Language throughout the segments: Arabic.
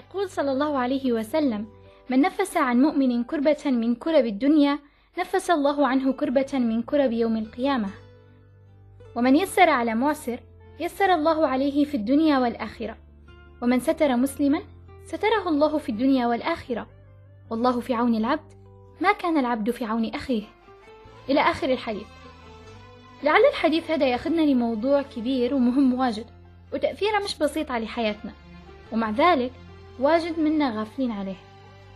يقول صلى الله عليه وسلم من نفس عن مؤمن كربة من كرب الدنيا نفس الله عنه كربة من كرب يوم القيامة. ومن يسر على معسر يسر الله عليه في الدنيا والآخرة. ومن ستر مسلما ستره الله في الدنيا والآخرة. والله في عون العبد ما كان العبد في عون أخيه. إلى آخر الحديث. لعل الحديث هذا ياخذنا لموضوع كبير ومهم واجد وتأثيره مش بسيط على حياتنا. ومع ذلك واجد منا غافلين عليه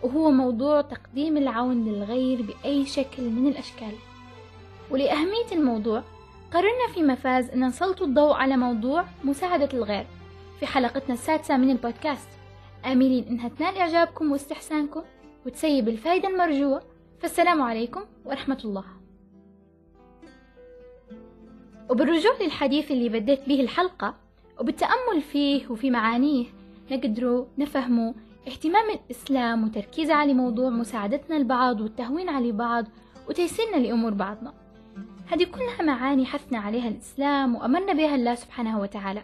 وهو موضوع تقديم العون للغير بأي شكل من الأشكال. ولأهمية الموضوع قررنا في مفاز أن نسلط الضوء على موضوع مساعدة الغير في حلقتنا السادسة من البودكاست. آملين إنها تنال إعجابكم واستحسانكم وتسيب الفائدة المرجوة. فالسلام عليكم ورحمة الله. وبالرجوع للحديث اللي بديت به الحلقة وبالتأمل فيه وفي معانيه نقدروا نفهموا اهتمام الإسلام وتركيزه على موضوع مساعدتنا البعض والتهوين على بعض وتيسيرنا لأمور بعضنا. هذه كلها معاني حثنا عليها الإسلام وأمرنا بها الله سبحانه وتعالى.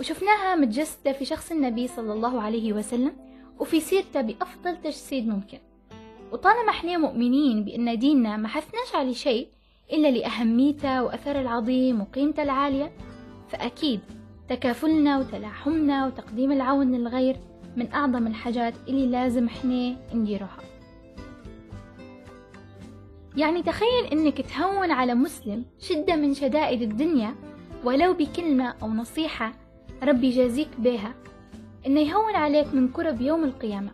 وشفناها متجسدة في شخص النبي صلى الله عليه وسلم وفي سيرته بأفضل تجسيد ممكن. وطالما إحنا مؤمنين بأن ديننا ما حثناش على شيء إلا لأهميته وأثره العظيم وقيمته العالية فأكيد تكافلنا وتلاحمنا وتقديم العون للغير من أعظم الحاجات اللي لازم إحنا نديرها يعني تخيل إنك تهون على مسلم شدة من شدائد الدنيا ولو بكلمة أو نصيحة ربي يجازيك بها إنه يهون عليك من كرب يوم القيامة.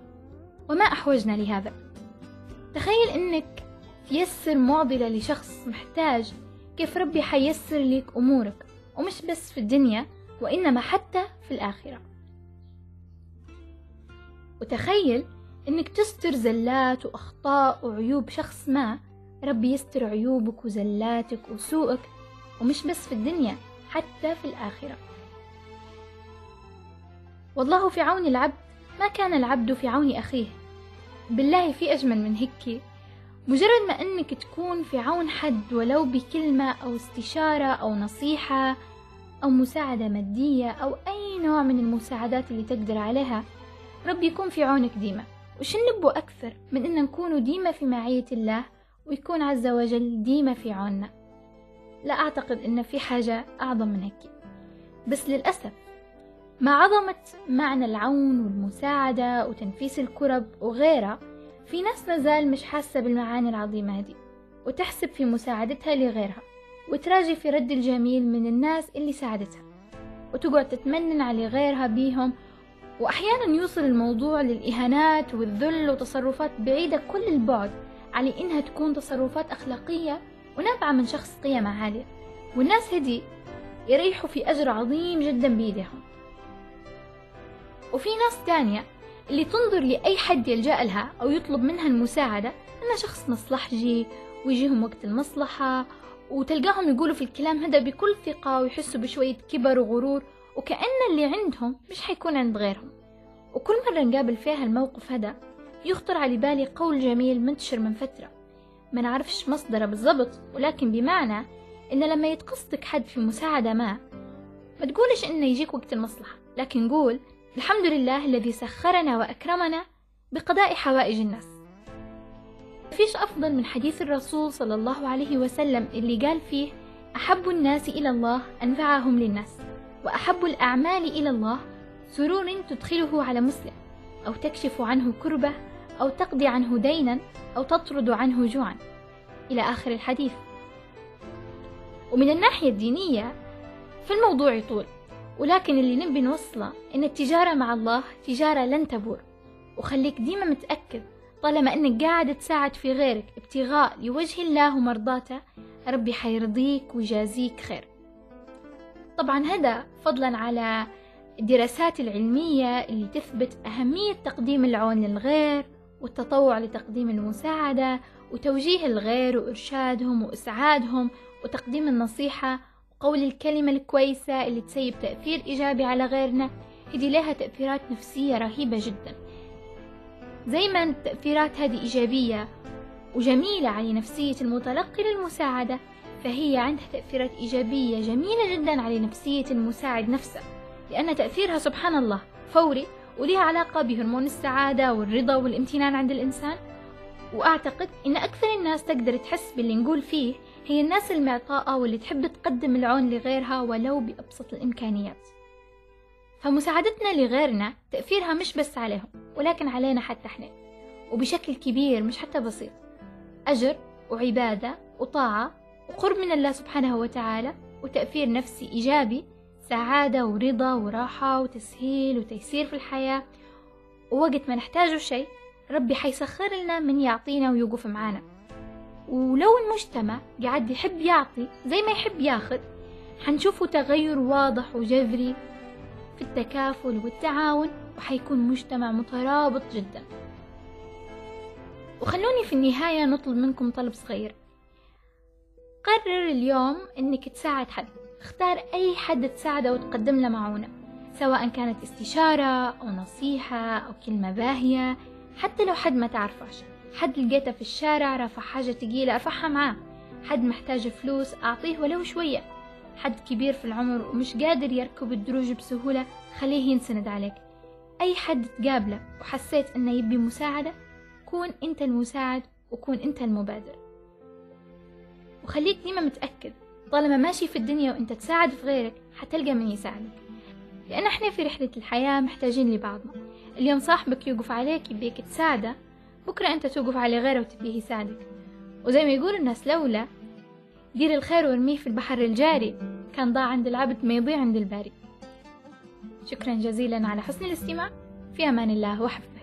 وما أحوجنا لهذا. تخيل إنك تيسر معضلة لشخص محتاج كيف ربي حيسر لك أمورك ومش بس في الدنيا وإنما حتى في الآخرة. وتخيل إنك تستر زلات وأخطاء وعيوب شخص ما. ربي يستر عيوبك وزلاتك وسوءك ومش بس في الدنيا حتى في الآخرة. والله في عون العبد ما كان العبد في عون أخيه. بالله في أجمل من هيك. مجرد ما أنك تكون في عون حد ولو بكلمة أو استشارة أو نصيحة أو مساعدة مادية أو أي نوع من المساعدات اللي تقدر عليها. ربي يكون في عونك ديما. وش نبو أكثر من أن نكون ديما في معية الله ويكون عز وجل ديما في عوننا؟ لا أعتقد أن في حاجة أعظم من هيك. بس للأسف مع عظمة معنى العون والمساعدة وتنفيس الكرب وغيرها في ناس مازال مش حاسة بالمعاني العظيمة هذه وتحسب في مساعدتها لغيرها. وتراجي في رد الجميل من الناس اللي ساعدتها. وتقعد تتمنن على غيرها بيهم وأحيانا يوصل الموضوع للإهانات والذل وتصرفات بعيدة كل البعد على إنها تكون تصرفات أخلاقية ونابعة من شخص قيمة عالية. والناس هدي يريحوا في أجر عظيم جدا بيدهم وفي ناس تانية اللي تنظر لأي حد يلجأ لها أو يطلب منها المساعدة أنه شخص مصلحجي ويجيهم وقت المصلحة وتلقاهم يقولوا في الكلام هذا بكل ثقة ويحسوا بشوية كبر وغرور وكأن اللي عندهم مش حيكون عند غيرهم. وكل مرة نقابل فيها الموقف هذا يخطر على بالي قول جميل منتشر من فترة. ما نعرفش مصدره بالضبط ولكن بمعنى إن لما يتقصدك حد في مساعدة ما ما تقولش إنه يجيك وقت المصلحة لكن قول الحمد لله الذي سخرنا وأكرمنا بقضاء حوائج الناس. فيش أفضل من حديث الرسول صلى الله عليه وسلم اللي قال فيه أحب الناس إلى الله أنفعهم للناس وأحب الأعمال إلى الله سرور تدخله على مسلم أو تكشف عنه كربة أو تقضي عنه دينا أو تطرد عنه جوعا. إلى آخر الحديث. ومن الناحية الدينية فالموضوع يطول ولكن اللي نبي نوصله إن التجارة مع الله تجارة لن تبور. وخليك ديما متأكد طالما إنك قاعد تساعد في غيرك ابتغاء لوجه الله ومرضاته ربي حيرضيك ويجازيك خير. طبعا هذا فضلا على الدراسات العلمية اللي تثبت أهمية تقديم العون للغير والتطوع لتقديم المساعدة وتوجيه الغير وإرشادهم وإسعادهم وتقديم النصيحة وقول الكلمة الكويسة اللي تسيب تأثير إيجابي على غيرنا. هذه لها تأثيرات نفسية رهيبة جدا. زي ما التأثيرات هذه إيجابية وجميلة على نفسية المتلقي للمساعدة فهي عندها تأثيرات إيجابية جميلة جدا على نفسية المساعد نفسه لأن تأثيرها سبحان الله فوري ولها علاقة بهرمون السعادة والرضا والامتنان عند الإنسان وأعتقد إن أكثر الناس تقدر تحس باللي نقول فيه هي الناس المعطاءة واللي تحب تقدم العون لغيرها ولو بأبسط الإمكانيات. فمساعدتنا لغيرنا تأثيرها مش بس عليهم ولكن علينا حتى إحنا. وبشكل كبير مش حتى بسيط. أجر وعبادة وطاعة وقرب من الله سبحانه وتعالى وتأثير نفسي إيجابي سعادة ورضا وراحة وتسهيل وتيسير في الحياة. ووقت ما نحتاجه شيء ربي حيسخر لنا من يعطينا ويوقف معانا. ولو المجتمع قاعد يحب يعطي زي ما يحب ياخذ حنشوفه تغير واضح وجذري في التكافل والتعاون وحيكون مجتمع مترابط جدا. وخلوني في النهاية نطلب منكم طلب صغير. قرر اليوم إنك تساعد حد. اختار أي حد تساعده وتقدم له معونة. سواء كانت استشارة أو نصيحة أو كلمة باهية. حتى لو حد ما تعرفاش حد لقيته في الشارع رافع حاجة تقيلة ارفعها معاه حد محتاج فلوس أعطيه ولو شوية. حد كبير في العمر ومش قادر يركب الدروج بسهولة خليه ينسند عليك. أي حد تقابله وحسيت إنه يبي مساعدة كون أنت المساعد وكون أنت المبادر. وخليك ديما متأكد طالما ماشي في الدنيا وأنت تساعد في غيرك حتلقى من يساعدك. لأن إحنا في رحلة الحياة محتاجين لبعضنا. اليوم صاحبك يوقف عليك يبيك تساعده. بكرة أنت توقف على غيره وتبيه يساعدك. وزي ما يقول الناس لولا دير الخير وارميه في البحر الجاري. كان ضاع عند العبد ما يضيع عند الباري. شكرا جزيلا على حسن الاستماع. في أمان الله وحفظه.